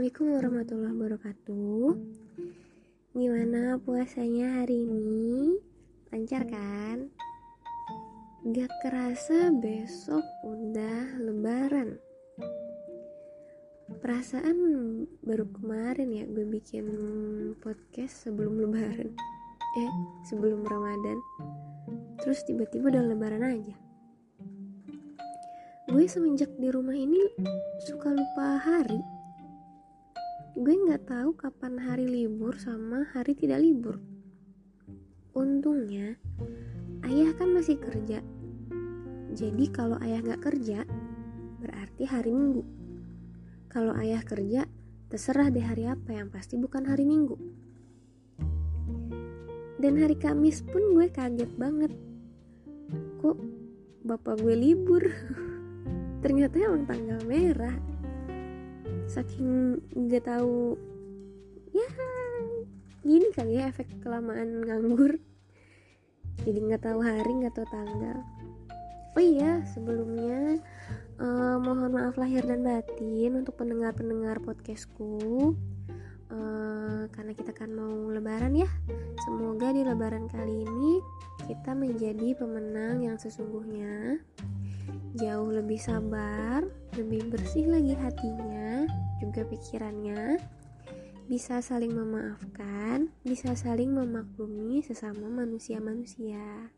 Assalamualaikum warahmatullahi wabarakatuh. Gimana puasanya hari ini? Lancar kan? Gak kerasa besok udah lebaran. Perasaan baru kemarin ya gue bikin podcast sebelum lebaran. Eh, sebelum ramadan. Terus tiba-tiba udah lebaran aja. Gue semenjak di rumah ini suka lupa hari gue nggak tahu kapan hari libur sama hari tidak libur. Untungnya ayah kan masih kerja. Jadi kalau ayah nggak kerja berarti hari minggu. Kalau ayah kerja terserah deh hari apa yang pasti bukan hari minggu. Dan hari kamis pun gue kaget banget. Kok bapak gue libur? Ternyata emang tanggal merah saking nggak tahu ya gini kali ya efek kelamaan nganggur. Jadi nggak tahu hari nggak tahu tanggal. Oh iya sebelumnya uh, mohon maaf lahir dan batin untuk pendengar-pendengar podcastku. Uh, karena kita kan mau lebaran ya semoga di lebaran kali ini kita menjadi pemenang yang sesungguhnya jauh lebih sabar, lebih bersih lagi hatinya, juga pikirannya, bisa saling memaafkan, bisa saling memaklumi sesama manusia-manusia.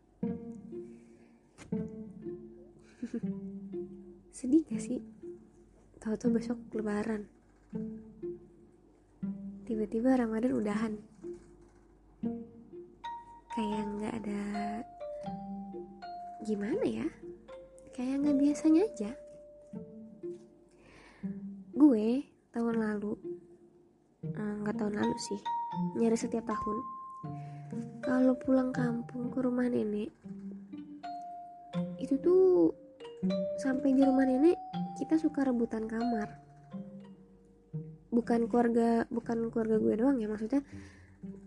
Sedih gak sih? Tahu-tahu besok lebaran. Tiba-tiba Ramadan udahan. Kayak nggak ada gimana ya? Kayak nggak biasanya aja. Gue tahun lalu eh, nggak uh, tahun lalu sih nyari setiap tahun. Kalau pulang kampung ke rumah nenek itu tuh sampai di rumah nenek kita suka rebutan kamar. Bukan keluarga bukan keluarga gue doang ya maksudnya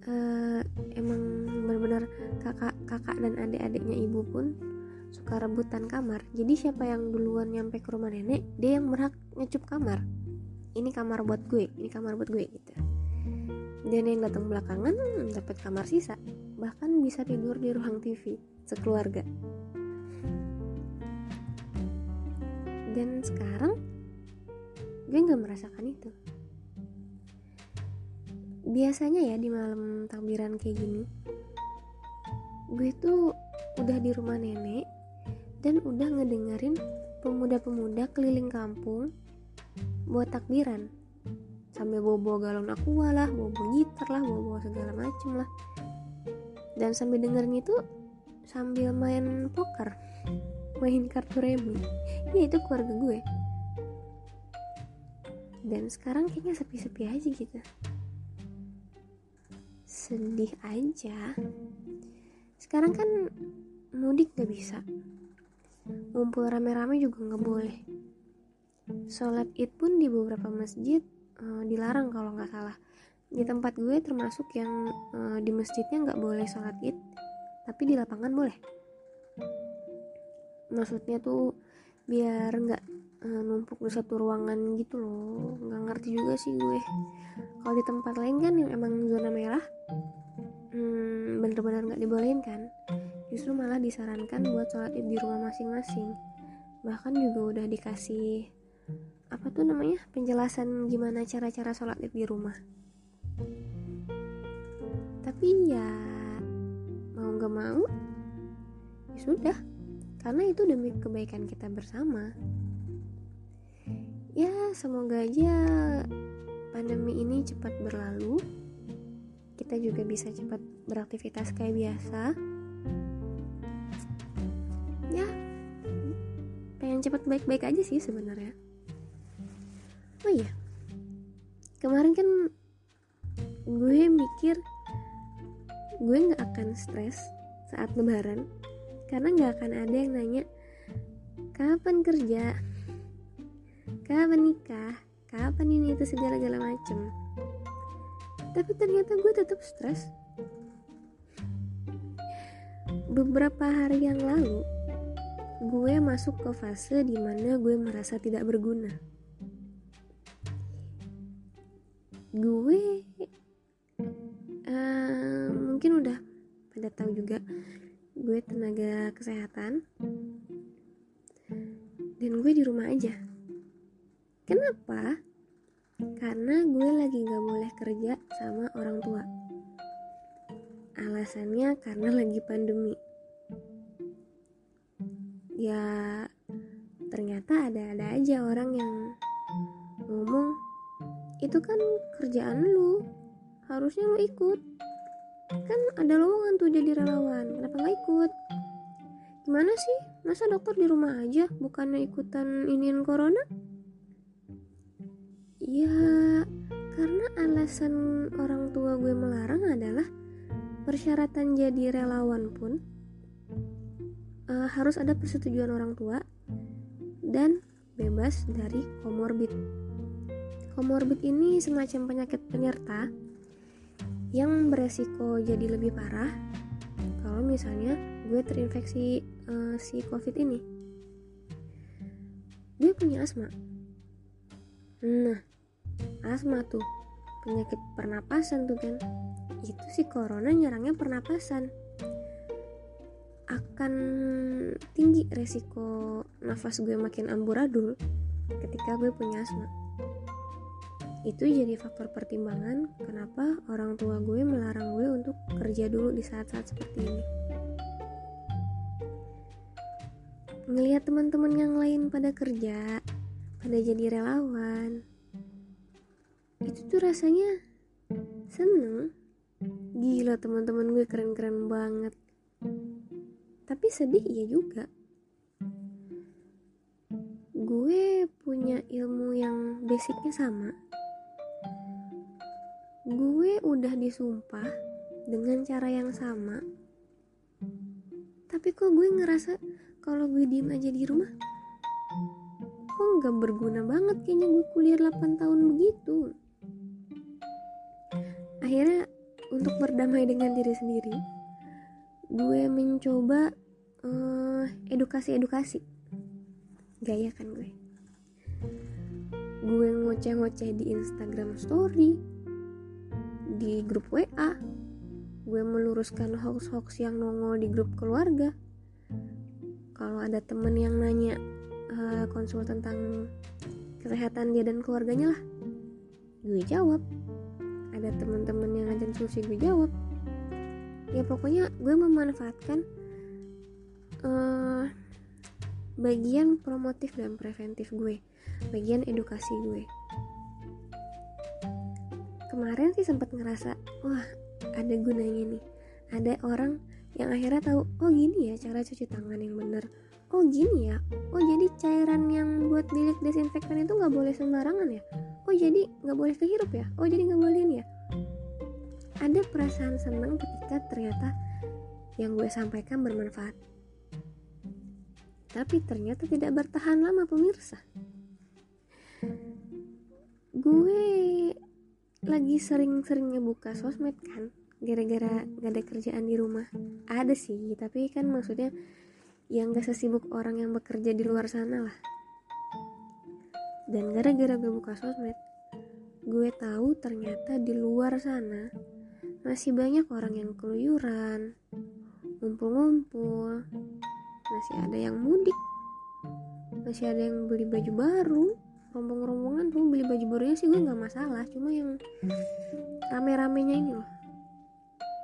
uh, emang benar-benar kakak kakak dan adik-adiknya ibu pun suka rebutan kamar jadi siapa yang duluan nyampe ke rumah nenek dia yang berhak ngecup kamar. Ini kamar buat gue ini kamar buat gue gitu. Dan yang datang belakangan dapat kamar sisa. Bahkan bisa tidur di ruang TV sekeluarga. Dan sekarang gue nggak merasakan itu. Biasanya ya di malam takbiran kayak gini gue tuh udah di rumah nenek dan udah ngedengerin pemuda-pemuda keliling kampung buat takbiran. Sambil bobo galon aqua lah, bobo gitar lah, bobo segala macem lah. Dan sambil dengerin itu sambil main poker main kartu remi. Ya itu keluarga gue. Dan sekarang kayaknya sepi-sepi aja gitu. Sedih aja. Sekarang kan mudik gak bisa ngumpul rame-rame juga nggak boleh. Sholat id pun di beberapa masjid uh, dilarang kalau nggak salah. Di tempat gue termasuk yang uh, di masjidnya nggak boleh sholat id tapi di lapangan boleh. Maksudnya tuh biar nggak uh, numpuk di satu ruangan gitu loh. Nggak ngerti juga sih gue. Kalau di tempat lain kan yang emang zona merah hmm, bener-bener nggak dibolehin kan justru malah disarankan buat sholat id di rumah masing-masing. Bahkan juga udah dikasih apa tuh namanya penjelasan gimana cara-cara sholat id di rumah. Tapi ya mau gak mau ya sudah. Karena itu demi kebaikan kita bersama. Ya semoga aja pandemi ini cepat berlalu. Kita juga bisa cepat beraktivitas kayak biasa ya. Pengen cepet baik-baik aja sih sebenarnya. Oh iya. Kemarin kan gue mikir gue nggak akan stres saat lebaran karena nggak akan ada yang nanya kapan kerja? Kapan nikah? Kapan ini itu segala-gala macem. Tapi ternyata gue tetap stres. Beberapa hari yang lalu gue masuk ke fase di mana gue merasa tidak berguna. gue uh, mungkin udah pada tahu juga gue tenaga kesehatan dan gue di rumah aja. Kenapa? Karena gue lagi gak boleh kerja sama orang tua. Alasannya karena lagi pandemi ya ternyata ada-ada aja orang yang ngomong itu kan kerjaan lu harusnya lu ikut. Kan ada lowongan tuh jadi relawan kenapa nggak ikut? Gimana sih? Masa dokter di rumah aja bukannya ikutan iniin corona? Ya karena alasan orang tua gue melarang adalah persyaratan jadi relawan pun uh, harus ada persetujuan orang tua dan bebas dari komorbid. Komorbid ini semacam penyakit penyerta yang beresiko jadi lebih parah kalau misalnya gue terinfeksi uh, si covid ini. Gue punya asma. Nah, asma tuh penyakit pernapasan tuh kan itu si corona nyerangnya pernapasan akan tinggi resiko nafas gue makin amburadul ketika gue punya asma. Itu jadi faktor pertimbangan kenapa orang tua gue melarang gue untuk kerja dulu di saat-saat seperti ini. Ngelihat teman-teman yang lain pada kerja pada jadi relawan itu tuh rasanya seneng. Gila teman-teman gue keren-keren banget tapi sedih iya juga. Gue punya ilmu yang basicnya sama. Gue udah disumpah dengan cara yang sama. Tapi kok gue ngerasa kalau gue diem aja di rumah kok nggak berguna banget kayaknya gue kuliah 8 tahun begitu. Akhirnya untuk berdamai dengan diri sendiri gue mencoba uh, edukasi-edukasi. Gaya kan gue. Gue ngoceh-ngoceh di Instagram story di grup WA gue meluruskan hoax-hoax yang nongol di grup keluarga. Kalau ada temen yang nanya uh, konsul tentang kesehatan dia dan keluarganya lah gue jawab. Ada teman-teman yang ngajak diskusi gue jawab ya pokoknya gue memanfaatkan uh, bagian promotif dan preventif gue bagian edukasi gue. Kemarin sih sempat ngerasa wah ada gunanya nih. Ada orang yang akhirnya tahu oh gini ya cara cuci tangan yang bener. Oh gini ya. Oh jadi cairan yang buat bilik desinfektan itu nggak boleh sembarangan ya? Oh jadi nggak boleh kehirup ya? Oh jadi nggak boleh ini ya ada perasaan senang ketika ternyata yang gue sampaikan bermanfaat. Tapi ternyata tidak bertahan lama pemirsa. Gue lagi sering-seringnya buka sosmed kan gara-gara gak ada kerjaan di rumah. Ada sih tapi kan maksudnya yang gak sesibuk orang yang bekerja di luar sana lah. Dan gara-gara gue buka sosmed gue tahu ternyata di luar sana masih banyak orang yang keluyuran ngumpul-ngumpul. Masih ada yang mudik. Masih ada yang beli baju baru. Rombong-rombongan tuh beli baju barunya sih gue nggak masalah. Cuma yang rame-ramenya ini loh.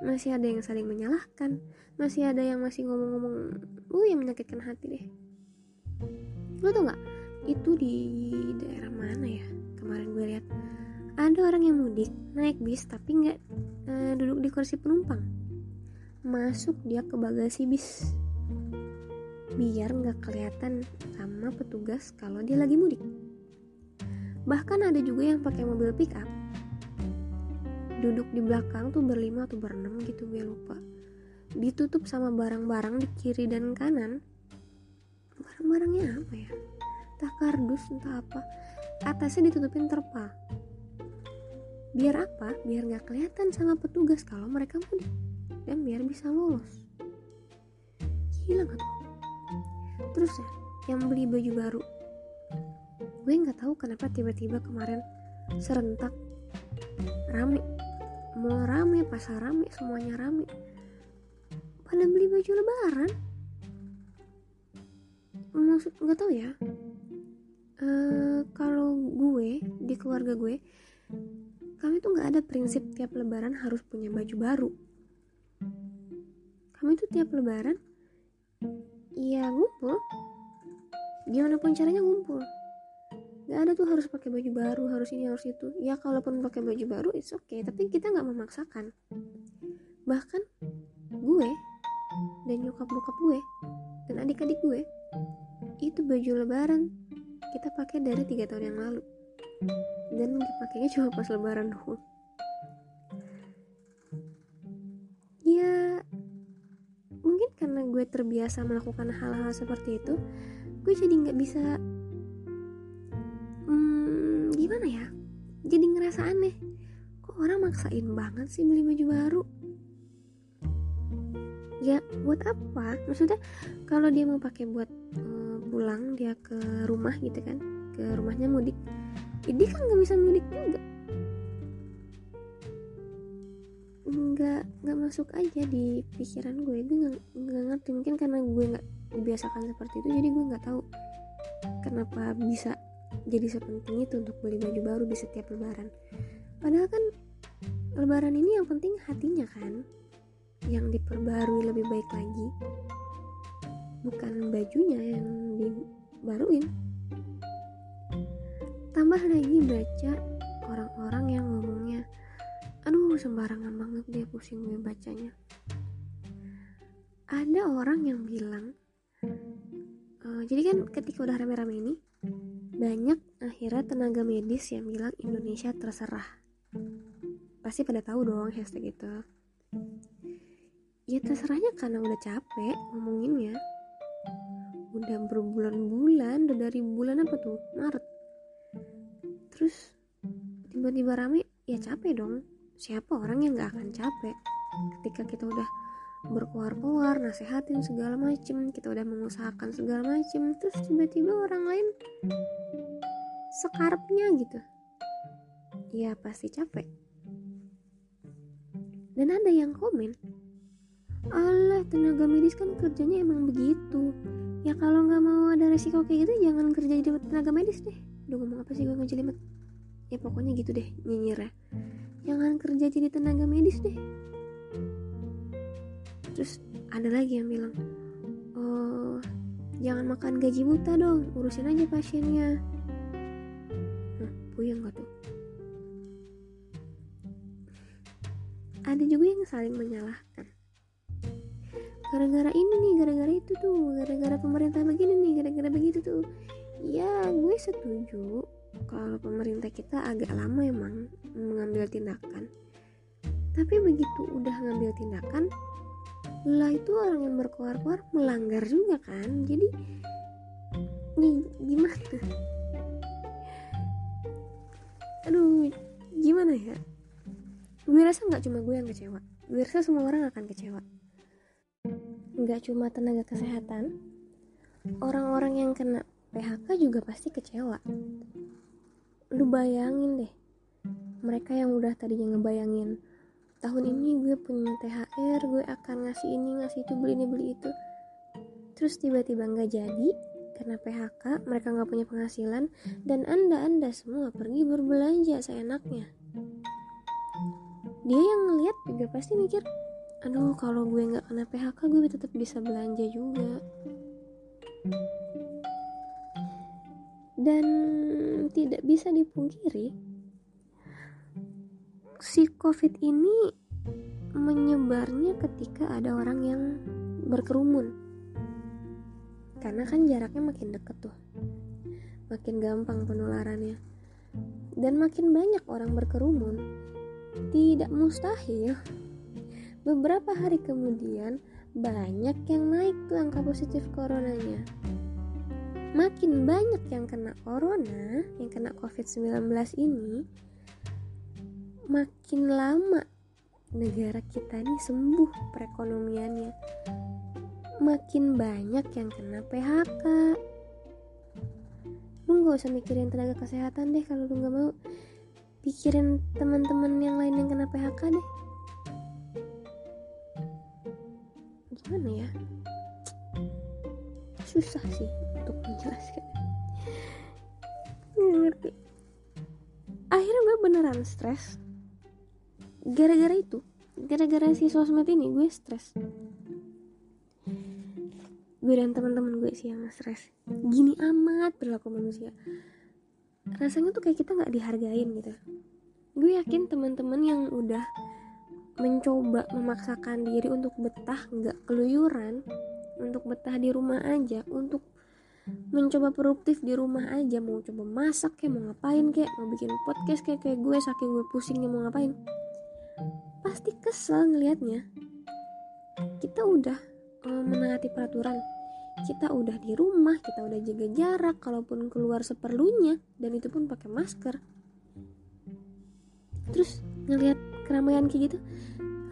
Masih ada yang saling menyalahkan. Masih ada yang masih ngomong-ngomong uh yang menyakitkan hati deh. Lo tau nggak? Itu di daerah mana ya? Kemarin gue lihat ada orang yang mudik naik bis tapi nggak e, duduk di kursi penumpang. Masuk dia ke bagasi bis. Biar nggak kelihatan sama petugas kalau dia lagi mudik. Bahkan ada juga yang pakai mobil pick up duduk di belakang tuh berlima atau berenam gitu gue lupa. Ditutup sama barang-barang di kiri dan kanan. Barang-barangnya apa ya? Entah kardus entah apa. Atasnya ditutupin terpal biar apa? Biar nggak kelihatan sama petugas kalau mereka mudik. Dan biar bisa lolos. Gila gak terus ya yang beli baju baru. Gue nggak tahu kenapa tiba-tiba kemarin serentak. Rame. Mau rame pasar rame semuanya rame. Pada beli baju lebaran? Maksud nggak tahu ya. Uh, kalau gue di keluarga gue kami tuh nggak ada prinsip tiap lebaran harus punya baju baru. Kami tuh tiap lebaran ya ngumpul. Gimana pun caranya ngumpul. Nggak ada tuh harus pakai baju baru harus ini harus itu. Ya kalaupun pakai baju baru it's okay. Tapi kita nggak memaksakan. Bahkan gue dan nyokap bokap gue dan adik-adik gue itu baju lebaran kita pakai dari tiga tahun yang lalu dan dipakainya cuma pas lebaran doang ya mungkin karena gue terbiasa melakukan hal-hal seperti itu gue jadi nggak bisa hmm, gimana ya? Jadi ngerasa aneh. Kok orang maksain banget sih beli baju baru? Ya buat apa? Maksudnya kalau dia mau pakai buat uh, pulang dia ke rumah gitu kan ke rumahnya mudik dia kan nggak bisa mudik juga. Nggak nggak masuk aja di pikiran gue. Gue nggak ngerti. Mungkin karena gue nggak dibiasakan seperti itu jadi gue nggak tahu kenapa bisa jadi sepenting itu untuk beli baju baru di setiap lebaran. Padahal kan lebaran ini yang penting hatinya kan yang diperbarui lebih baik lagi. Bukan bajunya yang dibaruin tambah lagi baca orang-orang yang ngomongnya aduh sembarangan banget dia pusing gue bacanya. Ada orang yang bilang uh, jadi kan ketika udah rame-rame ini banyak akhirnya tenaga medis yang bilang Indonesia terserah. Pasti pada tahu dong hashtag itu. Ya terserahnya karena udah capek ngomonginnya. Udah berbulan-bulan udah dari bulan apa tuh? Maret terus tiba-tiba rame ya capek dong. Siapa orang yang gak akan capek? Ketika kita udah berkuar-kuar nasehatin segala macem kita udah mengusahakan segala macem terus tiba-tiba orang lain sekarapnya gitu. Ya pasti capek. Dan ada yang komen Allah tenaga medis kan kerjanya emang begitu. Ya kalau nggak mau ada resiko kayak gitu jangan kerja jadi tenaga medis deh. Udah ngomong apa sih gue ngejelimet ya pokoknya gitu deh nyinyir ya jangan kerja jadi tenaga medis deh. Terus ada lagi yang bilang oh jangan makan gaji buta dong urusin aja pasiennya. Nah puyeng gak tuh? Ada juga yang saling menyalahkan. Gara-gara ini nih gara-gara itu tuh gara-gara pemerintah begini nih gara-gara begitu tuh. Ya gue setuju kalau pemerintah kita agak lama emang mengambil tindakan. Tapi begitu udah ngambil tindakan lah itu orang yang berkuar-kuar melanggar juga kan. Jadi nih gimana? Aduh gimana ya? Gue rasa nggak cuma gue yang kecewa. Gue rasa semua orang akan kecewa. Nggak cuma tenaga kesehatan, orang-orang yang kena PHK juga pasti kecewa. Lu bayangin deh, mereka yang udah tadinya ngebayangin tahun ini gue punya THR, gue akan ngasih ini, ngasih itu, beli ini, beli itu. Terus tiba-tiba nggak jadi, karena PHK, mereka nggak punya penghasilan, dan anda-anda semua pergi berbelanja seenaknya. Dia yang ngeliat juga pasti mikir, aduh kalau gue nggak kena PHK gue tetap bisa belanja juga dan tidak bisa dipungkiri si covid ini menyebarnya ketika ada orang yang berkerumun. Karena kan jaraknya makin deket tuh. Makin gampang penularannya. Dan makin banyak orang berkerumun tidak mustahil. Beberapa hari kemudian, banyak yang naik tuh angka positif coronanya. Makin banyak yang kena corona, yang kena COVID-19 ini, makin lama negara kita ini sembuh perekonomiannya. Makin banyak yang kena PHK. Lu gak usah mikirin tenaga kesehatan deh kalau lu gak mau. pikirin teman-teman yang lain yang kena PHK deh gimana ya susah sih untuk menjelaskan. Nggak ngerti. Akhirnya gue beneran stres. Gara-gara itu gara-gara si sosmed ini gue stres. Gue dan teman-teman gue sih yang stres. Gini amat perilaku manusia. Rasanya tuh kayak kita nggak dihargain gitu. Gue yakin teman-teman yang udah mencoba memaksakan diri untuk betah nggak keluyuran untuk betah di rumah aja untuk mencoba produktif di rumah aja mau coba masak kayak mau ngapain kayak mau bikin podcast kayak kayak gue saking gue pusingnya mau ngapain. Pasti kesel ngelihatnya. Kita udah um, menaati peraturan. Kita udah di rumah kita udah jaga jarak kalaupun keluar seperlunya dan itu pun pakai masker. Terus ngelihat keramaian kayak gitu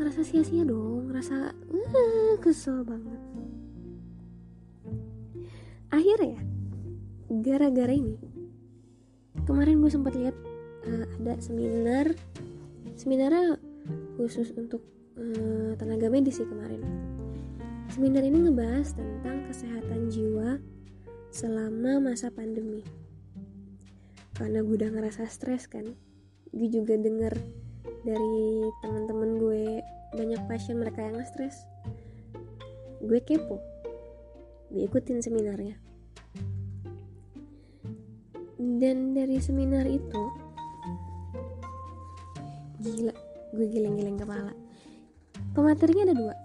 ngerasa sia-sia dong ngerasa uh, kesel banget akhirnya ya gara-gara ini kemarin gue sempat lihat uh, ada seminar seminarnya khusus untuk uh, tenaga medis sih kemarin Seminar ini ngebahas tentang kesehatan jiwa selama masa pandemi. Karena gue udah ngerasa stres kan, gue juga denger dari teman-teman gue banyak pasien mereka yang stres. Gue kepo, gue ikutin seminarnya. Dan dari seminar itu, gila, gue geleng-geleng kepala. Pematerinya ada dua,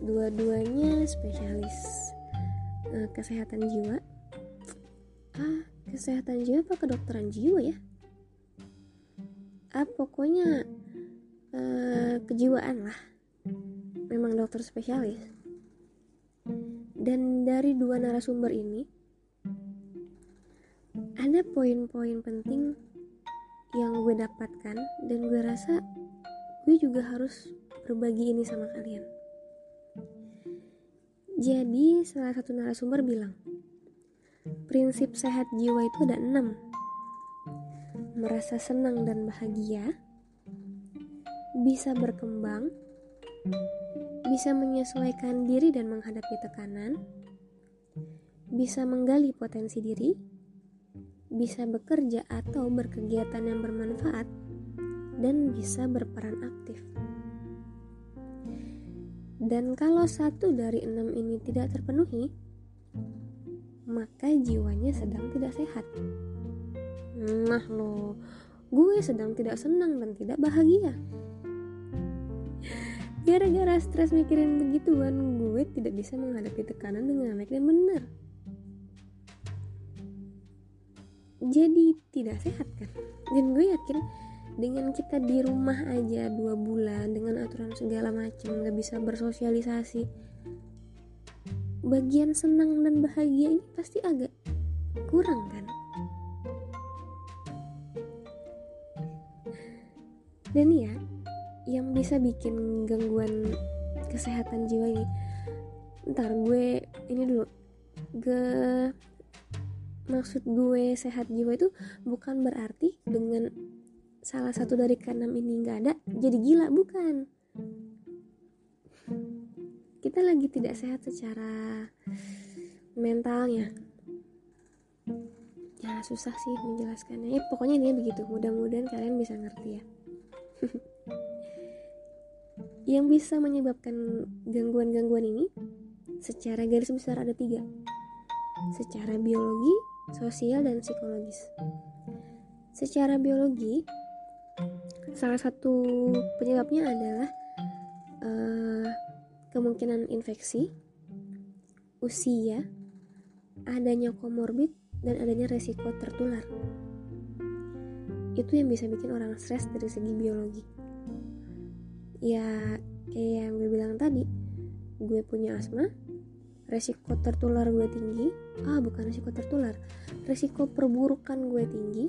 dua-duanya spesialis uh, kesehatan jiwa. Ah kesehatan jiwa apa kedokteran jiwa ya? Ah pokoknya uh, kejiwaan lah. Memang dokter spesialis dan dari dua narasumber ini ada poin-poin penting yang gue dapatkan dan gue rasa gue juga harus berbagi ini sama kalian jadi salah satu narasumber bilang, prinsip sehat jiwa itu ada enam. Merasa senang dan bahagia, bisa berkembang, bisa menyesuaikan diri dan menghadapi tekanan, bisa menggali potensi diri, bisa bekerja atau berkegiatan yang bermanfaat, dan bisa berperan aktif. Dan kalau satu dari enam ini tidak terpenuhi, maka jiwanya sedang tidak sehat. Nah lo, gue sedang tidak senang dan tidak bahagia. Gara-gara stres mikirin begituan, gue tidak bisa menghadapi tekanan dengan baik dan benar. Jadi tidak sehat kan? Dan gue yakin dengan kita di rumah aja dua bulan dengan aturan segala macam nggak bisa bersosialisasi bagian senang dan bahagia ini pasti agak kurang kan dan ya yang bisa bikin gangguan kesehatan jiwa ini. Ntar gue ini dulu. Ke maksud gue sehat jiwa itu bukan berarti dengan salah satu dari keenam ini nggak ada jadi gila bukan. Kita lagi tidak sehat secara mentalnya. Ya susah sih menjelaskannya. Ya pokoknya ini begitu. Mudah-mudahan kalian bisa ngerti ya yang bisa menyebabkan gangguan-gangguan ini secara garis besar ada tiga secara biologi, sosial, dan psikologis secara biologi salah satu penyebabnya adalah uh, kemungkinan infeksi, usia, adanya komorbid, dan adanya resiko tertular. Itu yang bisa bikin orang stres dari segi biologi. Ya, kayak yang gue bilang tadi, gue punya asma, resiko tertular gue tinggi. Ah, bukan resiko tertular, resiko perburukan gue tinggi,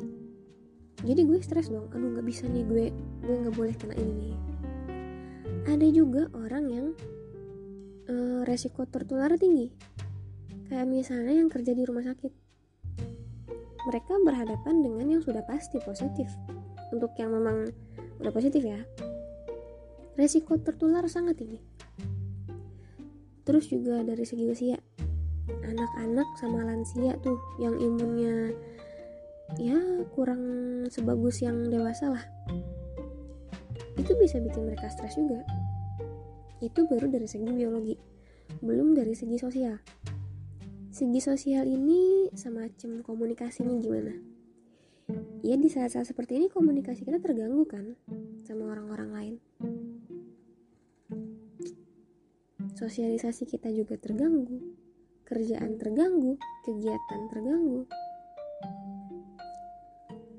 jadi gue stres dong. Aduh nggak bisa nih gue gue nggak boleh kena ini ada juga orang yang uh, resiko tertular tinggi. Kayak misalnya yang kerja di rumah sakit. Mereka berhadapan dengan yang sudah pasti positif. Untuk yang memang udah positif ya resiko tertular sangat tinggi. Terus juga dari segi usia. Anak-anak sama lansia tuh yang imunnya ya kurang sebagus yang dewasa lah. Itu bisa bikin mereka stres juga. Itu baru dari segi biologi belum dari segi sosial. Segi sosial ini semacam komunikasinya gimana? Ya di saat-saat seperti ini komunikasi kita terganggu kan sama orang-orang lain sosialisasi kita juga terganggu. Kerjaan terganggu kegiatan terganggu.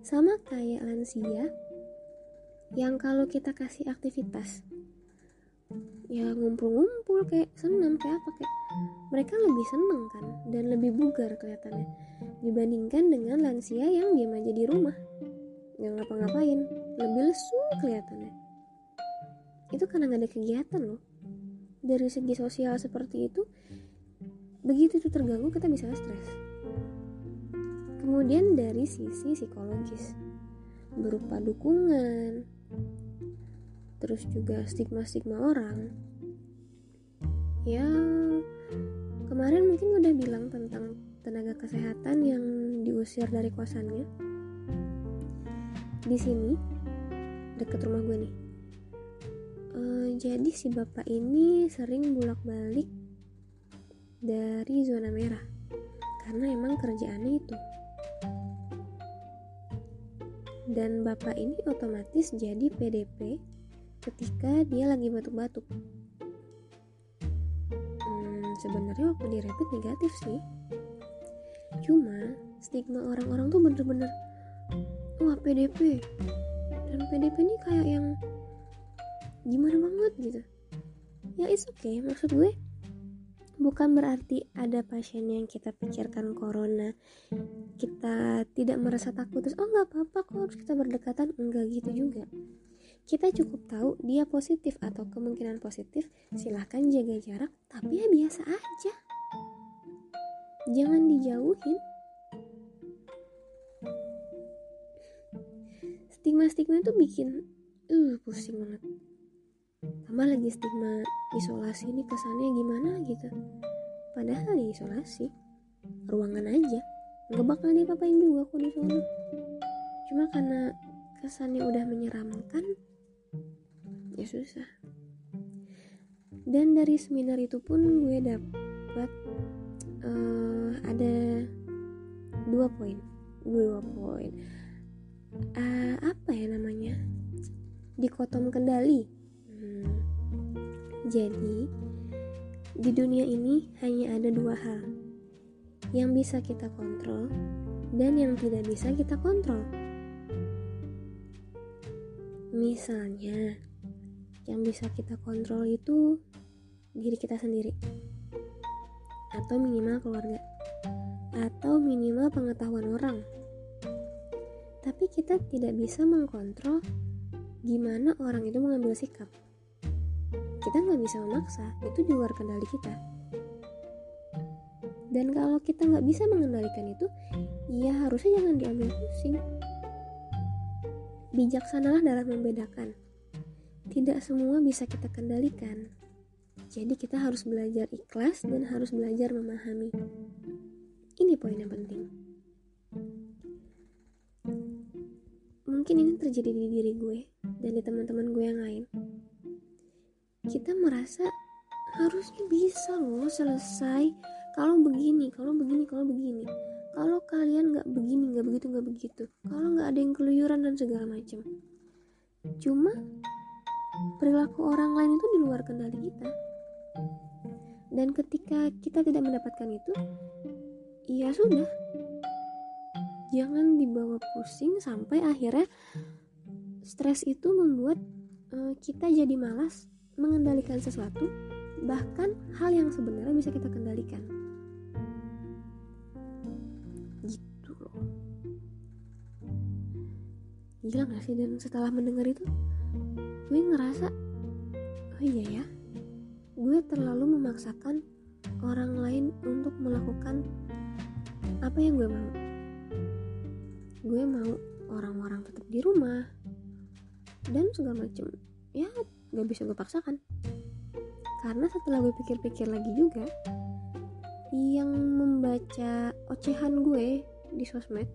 Sama kayak lansia yang kalau kita kasih aktivitas ya ngumpul-ngumpul kayak senam kayak apa kayak mereka lebih seneng kan dan lebih bugar kelihatannya dibandingkan dengan lansia yang diam aja di rumah yang ngapa-ngapain lebih lesu kelihatannya. Itu karena nggak ada kegiatan loh dari segi sosial seperti itu begitu itu terganggu kita bisa stres. Kemudian dari sisi psikologis berupa dukungan terus juga stigma-stigma orang ya kemarin mungkin udah bilang tentang tenaga kesehatan yang diusir dari kosannya. Di sini deket rumah gue nih uh, jadi si bapak ini sering bolak-balik dari zona merah karena emang kerjaannya itu. Dan bapak ini otomatis jadi PDP ketika dia lagi batuk-batuk. Hmm, sebenarnya waktu di rapid negatif sih. Cuma stigma orang-orang tuh bener-bener wah PDP dan PDP ini kayak yang gimana banget gitu ya it's okay maksud gue bukan berarti ada pasien yang kita pikirkan corona kita tidak merasa takut terus oh nggak apa-apa kok harus kita berdekatan enggak gitu juga kita cukup tahu dia positif atau kemungkinan positif, silahkan jaga jarak, tapi ya biasa aja. Jangan dijauhin. Stigma-stigma itu bikin uh pusing banget. Tambah lagi stigma isolasi ini kesannya gimana gitu. Padahal ya isolasi, ruangan aja. Gak bakal diapa-apain juga kok di sana. Cuma karena kesannya udah menyeramkan, ya susah dan dari seminar itu pun gue dapat uh, ada dua poin dua poin uh, apa ya namanya dikotom kendali. Jadi di dunia ini hanya ada dua hal. Yang bisa kita kontrol dan yang tidak bisa kita kontrol. Misalnya yang bisa kita kontrol itu diri kita sendiri. Atau minimal keluarga. Atau minimal pengetahuan orang. Tapi kita tidak bisa mengkontrol gimana orang itu mengambil sikap kita nggak bisa memaksa itu di luar kendali kita dan kalau kita nggak bisa mengendalikan itu ya harusnya jangan diambil pusing bijaksanalah dalam membedakan tidak semua bisa kita kendalikan. Jadi kita harus belajar ikhlas dan harus belajar memahami. Ini poin yang penting. Mungkin ini terjadi di diri gue dan di teman-teman gue yang lain. Kita merasa harusnya bisa loh selesai kalau begini, kalau begini, kalau begini. Kalau kalian nggak begini, nggak begitu, nggak begitu. Kalau nggak ada yang keluyuran dan segala macam. Cuma perilaku orang lain itu di luar kendali kita dan ketika kita tidak mendapatkan itu ya sudah jangan dibawa pusing sampai akhirnya stres itu membuat uh, kita jadi malas mengendalikan sesuatu bahkan hal yang sebenarnya bisa kita kendalikan. Gitu loh. Gila gak sih? Dan setelah mendengar itu gue ngerasa oh iya ya gue terlalu memaksakan orang lain untuk melakukan apa yang gue mau. Gue mau orang-orang tetap di rumah dan segala macem. Ya gak bisa gue paksakan. Karena setelah gue pikir-pikir lagi juga yang membaca ocehan gue di sosmed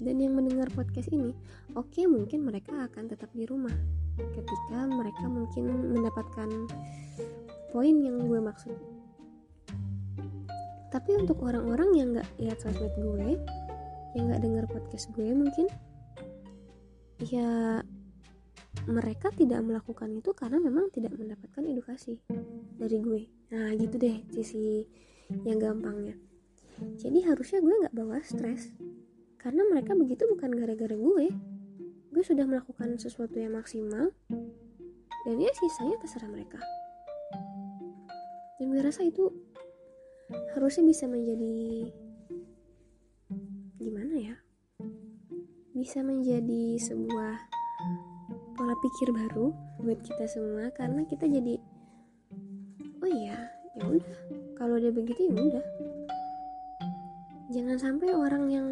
dan yang mendengar podcast ini oke okay, mungkin mereka akan tetap di rumah. Ketika mereka mungkin mendapatkan poin yang gue maksud. Tapi untuk orang-orang yang gak lihat sosmed gue yang gak dengar podcast gue mungkin ya mereka tidak melakukan itu karena memang tidak mendapatkan edukasi dari gue. Nah gitu deh sisi yang gampangnya. Jadi harusnya gue nggak bawa stres karena mereka begitu bukan gara-gara gue. Gue sudah melakukan sesuatu yang maksimal dan ya sisanya terserah mereka. Dan gue rasa itu harusnya bisa menjadi gimana ya? Bisa menjadi sebuah pola pikir baru buat kita semua karena kita jadi oh iya ya udah kalau dia begitu ya udah. Jangan sampai orang yang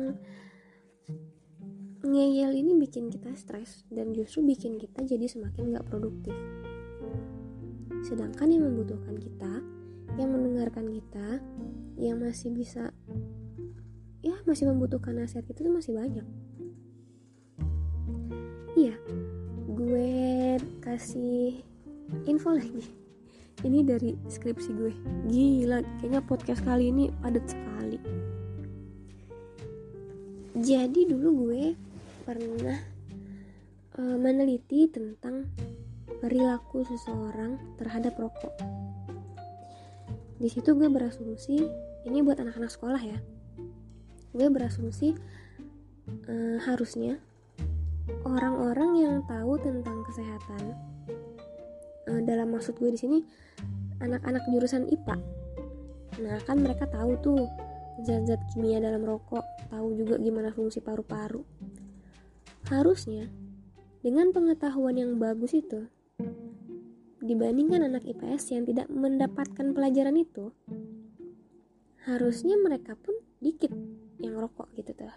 ngeyel ini bikin kita stres dan justru bikin kita jadi semakin gak produktif. Sedangkan yang membutuhkan kita yang mendengarkan kita yang masih bisa ya masih membutuhkan nasihat kita tuh masih banyak. Iya gue kasih info lagi. Ini dari skripsi gue. Gila kayaknya podcast kali ini padat sekali. Jadi dulu gue pernah uh, meneliti tentang perilaku seseorang terhadap rokok. Di situ gue berasumsi ini buat anak-anak sekolah ya. Gue berasumsi uh, harusnya orang-orang yang tahu tentang kesehatan. Uh, dalam maksud gue di sini anak-anak jurusan IPA nah kan mereka tahu tuh zat-zat kimia dalam rokok tahu juga gimana fungsi paru-paru. Harusnya dengan pengetahuan yang bagus itu dibandingkan anak IPS yang tidak mendapatkan pelajaran itu harusnya mereka pun dikit yang rokok gitu tuh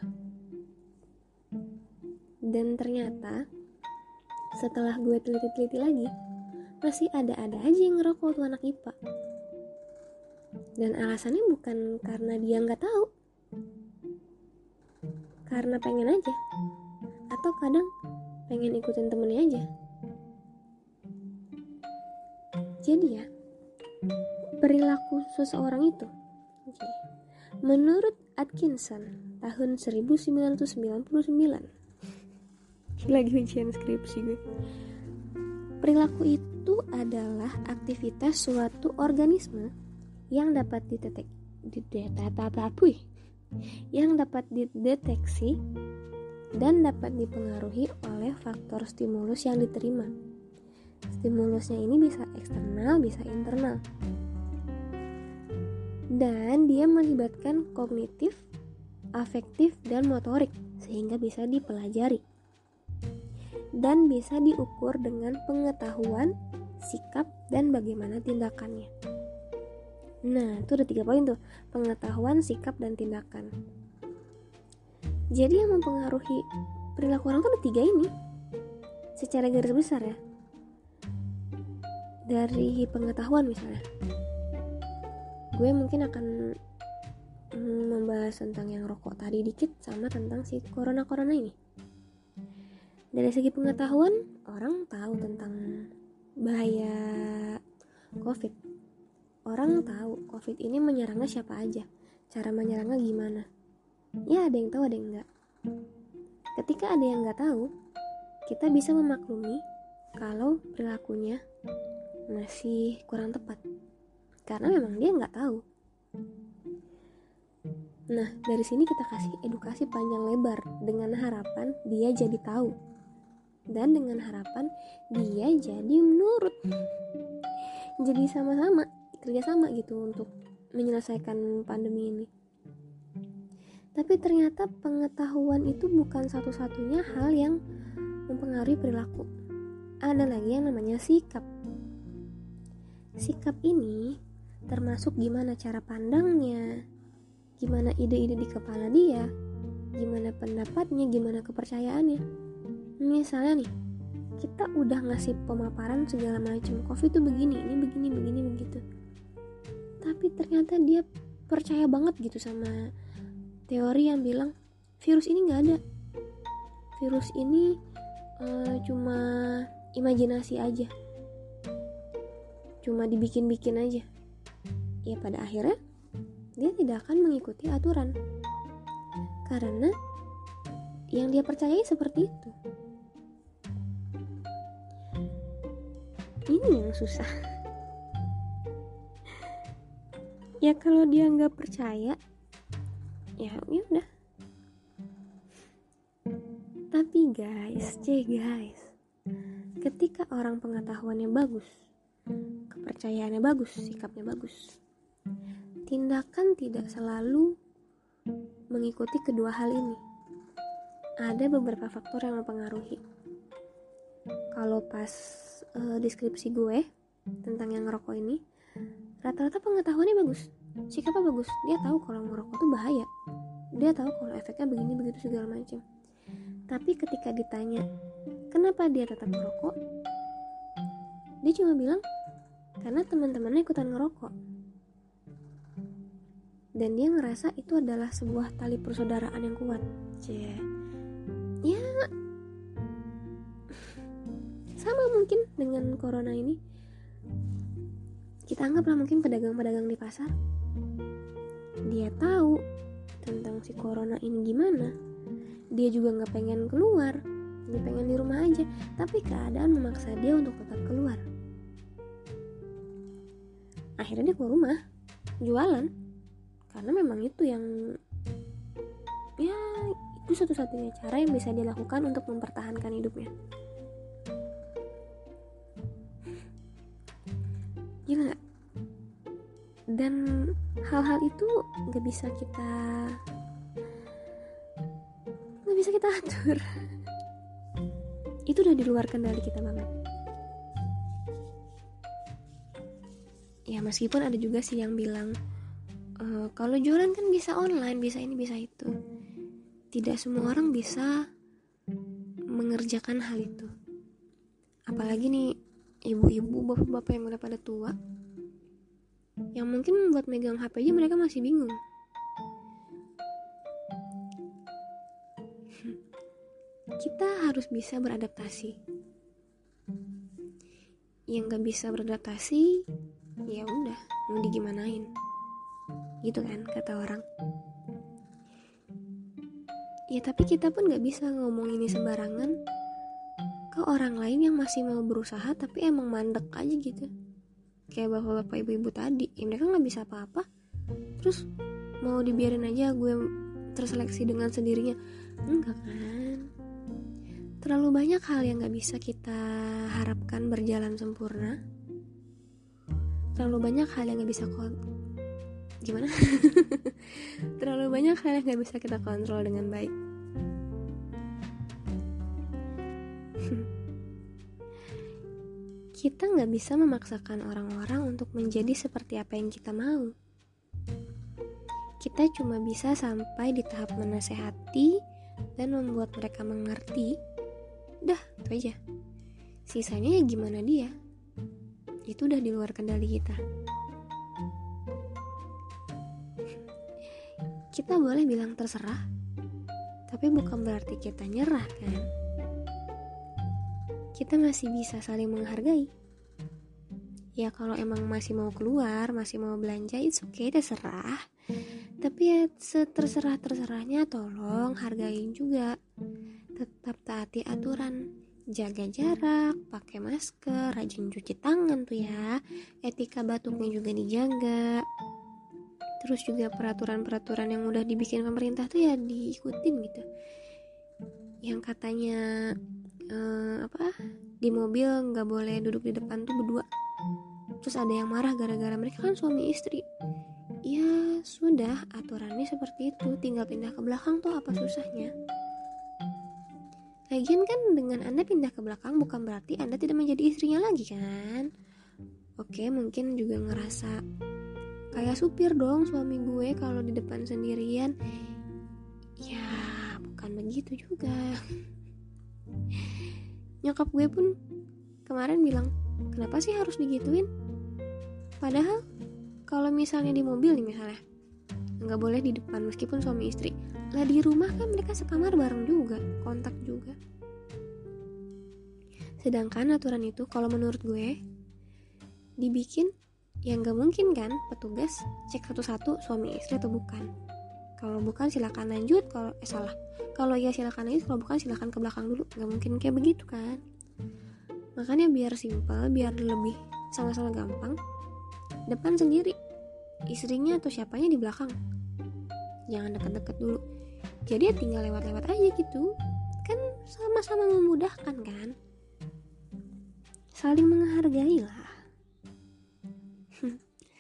dan ternyata setelah gue teliti-teliti lagi masih ada-ada aja yang ngerokok tuh anak IPA dan alasannya bukan karena dia nggak tahu. Karena pengen aja. Atau kadang pengen ikutin temennya aja. Jadi ya perilaku seseorang itu menurut Atkinson tahun 1999 lagi ujian skripsi gue perilaku itu adalah aktivitas suatu organisme yang dapat didetek dideteksi yang dapat dideteksi dan dapat dipengaruhi oleh faktor stimulus yang diterima. Stimulusnya ini bisa eksternal, bisa internal. Dan dia melibatkan kognitif, afektif, dan motorik sehingga bisa dipelajari dan bisa diukur dengan pengetahuan, sikap, dan bagaimana tindakannya. Nah, itu ada tiga poin tuh, pengetahuan, sikap, dan tindakan. Jadi yang mempengaruhi perilaku orang tuh ada tiga ini, secara garis besar ya. Dari pengetahuan misalnya, gue mungkin akan mm, membahas tentang yang rokok tadi dikit sama tentang si corona-corona ini dari segi pengetahuan orang tahu tentang bahaya covid. Orang tahu covid ini menyerangnya siapa aja. Cara menyerangnya gimana? Ya ada yang tahu ada yang enggak. Ketika ada yang nggak tahu kita bisa memaklumi kalau perilakunya masih kurang tepat. Karena memang dia nggak tahu. Nah, dari sini kita kasih edukasi panjang lebar dengan harapan dia jadi tahu dan dengan harapan dia jadi menurut. Jadi sama-sama kerjasama gitu untuk menyelesaikan pandemi ini. Tapi ternyata pengetahuan itu bukan satu-satunya hal yang mempengaruhi perilaku. Ada lagi yang namanya sikap. Sikap ini termasuk gimana cara pandangnya gimana ide-ide di kepala dia gimana pendapatnya gimana kepercayaannya misalnya nih kita udah ngasih pemaparan segala macam covid itu begini ini begini begini begitu. Tapi ternyata dia percaya banget gitu sama teori yang bilang virus ini nggak ada. Virus ini uh, cuma imajinasi aja. Cuma dibikin-bikin aja. Ya pada akhirnya dia tidak akan mengikuti aturan. Karena yang dia percayai seperti itu ini yang susah. Ya kalau dia nggak percaya ya ya udah. Tapi guys c guys ketika orang pengetahuannya bagus kepercayaannya bagus sikapnya bagus tindakan tidak selalu mengikuti kedua hal ini. Ada beberapa faktor yang mempengaruhi. Kalau pas uh, deskripsi gue tentang yang ngerokok ini rata-rata pengetahuannya bagus. Sikapnya bagus? Dia tahu kalau ngerokok itu bahaya. Dia tahu kalau efeknya begini begitu segala macam. Tapi ketika ditanya kenapa dia tetap ngerokok? Dia cuma bilang karena teman-temannya ikutan ngerokok. Dan dia ngerasa itu adalah sebuah tali persaudaraan yang kuat. Cie. ya sama mungkin dengan corona ini. Kita anggaplah mungkin pedagang-pedagang di pasar dia tahu tentang si corona ini gimana. Dia juga nggak pengen keluar dia pengen di rumah aja tapi keadaan memaksa dia untuk tetap keluar. Akhirnya dia keluar rumah jualan. Karena memang itu yang ya itu satu-satunya cara yang bisa dilakukan untuk mempertahankan hidupnya gila. Dan hal-hal itu nggak bisa kita nggak bisa kita atur. Itu udah di luar kendali kita banget. Ya meskipun ada juga sih yang bilang e, kalau jualan kan bisa online bisa ini bisa itu. Tidak semua orang bisa mengerjakan hal itu. Apalagi nih ibu-ibu bapak-bapak yang udah pada tua yang mungkin buat megang HP aja mereka masih bingung. Kita harus bisa beradaptasi. Yang gak bisa beradaptasi ya udah mau digimanain. Gitu kan kata orang. Ya tapi kita pun gak bisa ngomong ini sembarangan ke orang lain yang masih mau berusaha tapi emang mandek aja gitu. Kayak bapak-bapak ibu-ibu tadi ya mereka nggak bisa apa-apa. Terus mau dibiarin aja gue terseleksi dengan sendirinya. Enggak kan? Terlalu banyak hal yang nggak bisa kita harapkan berjalan sempurna. Terlalu banyak hal yang nggak bisa kon gimana? Terlalu banyak hal yang nggak bisa kita kontrol dengan baik kita nggak bisa memaksakan orang-orang untuk menjadi seperti apa yang kita mau. Kita cuma bisa sampai di tahap menasehati dan membuat mereka mengerti. Dah, itu aja. Sisanya ya gimana dia. Itu udah di luar kendali kita. Kita boleh bilang terserah, tapi bukan berarti kita nyerah kan? Kita masih bisa saling menghargai. Ya kalau emang masih mau keluar, masih mau belanja, itu oke, okay, terserah. Tapi ya seterserah-terserahnya tolong hargain juga. Tetap taati aturan. Jaga jarak, pakai masker, rajin cuci tangan tuh ya. Etika batuknya juga dijaga. Terus juga peraturan-peraturan yang udah dibikin pemerintah tuh ya diikutin gitu. Yang katanya uh, apa? Di mobil nggak boleh duduk di depan tuh berdua. Terus ada yang marah gara-gara mereka kan suami istri. Ya sudah aturannya seperti itu. Tinggal pindah ke belakang tuh apa susahnya? Lagian kan dengan Anda pindah ke belakang bukan berarti Anda tidak menjadi istrinya lagi kan? Oke, mungkin juga ngerasa kayak supir dong suami gue kalau di depan sendirian. Ya, bukan begitu juga nyokap gue pun kemarin bilang kenapa sih harus digituin? Padahal kalau misalnya di mobil nih misalnya nggak boleh di depan meskipun suami istri. Lah di rumah kan mereka sekamar bareng juga kontak juga. Sedangkan aturan itu kalau menurut gue dibikin yang gak mungkin kan petugas cek satu-satu suami istri atau bukan kalau bukan silakan lanjut. Kalau eh salah. Kalau ya silakan lanjut. Kalau bukan silakan ke belakang dulu. Nggak mungkin kayak begitu kan? Makanya biar simpel biar lebih sama-sama gampang depan sendiri. Istrinya atau siapanya di belakang. Jangan deket-deket dulu. Jadi ya tinggal lewat-lewat aja gitu. Kan sama-sama memudahkan kan? Saling menghargai lah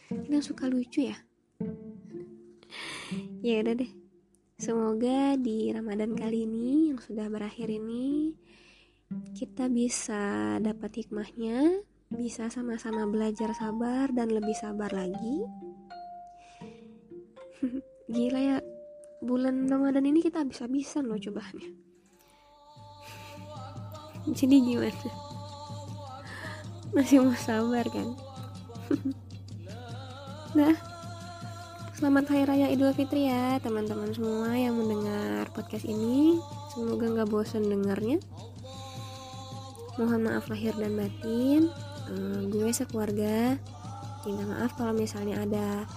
kita suka lucu ya ya udah deh semoga di ramadan kali ini yang sudah berakhir ini kita bisa dapat hikmahnya, bisa sama-sama belajar sabar dan lebih sabar lagi. Gila ya, bulan Ramadan ini kita habis-habisan loh cobaannya. Jadi gimana? Masih mau sabar kan? nah, selamat Hari Raya Idul Fitri ya teman-teman semua yang mendengar podcast ini. Semoga nggak bosan dengarnya. Mohon maaf lahir dan batin. Uh, gue sekeluarga. Minta maaf kalau misalnya ada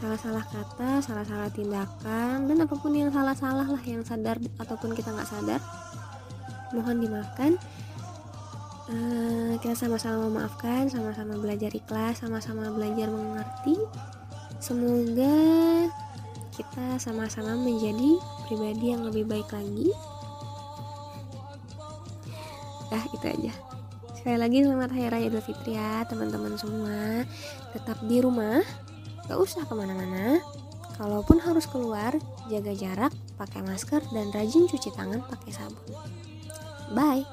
salah-salah kata salah-salah tindakan dan apa pun yang salah-salah lah yang sadar ataupun kita nggak sadar mohon dimaafkan. Uh, kita sama-sama memaafkan sama-sama belajar ikhlas sama-sama belajar mengerti semoga kita sama-sama menjadi pribadi yang lebih baik lagi. Ya itu aja. Sekali lagi selamat hari raya idul fitri ya teman-teman semua. Tetap di rumah gak usah ke mana-mana. Kalaupun harus keluar jaga jarak pakai masker dan rajin cuci tangan pakai sabun. Bye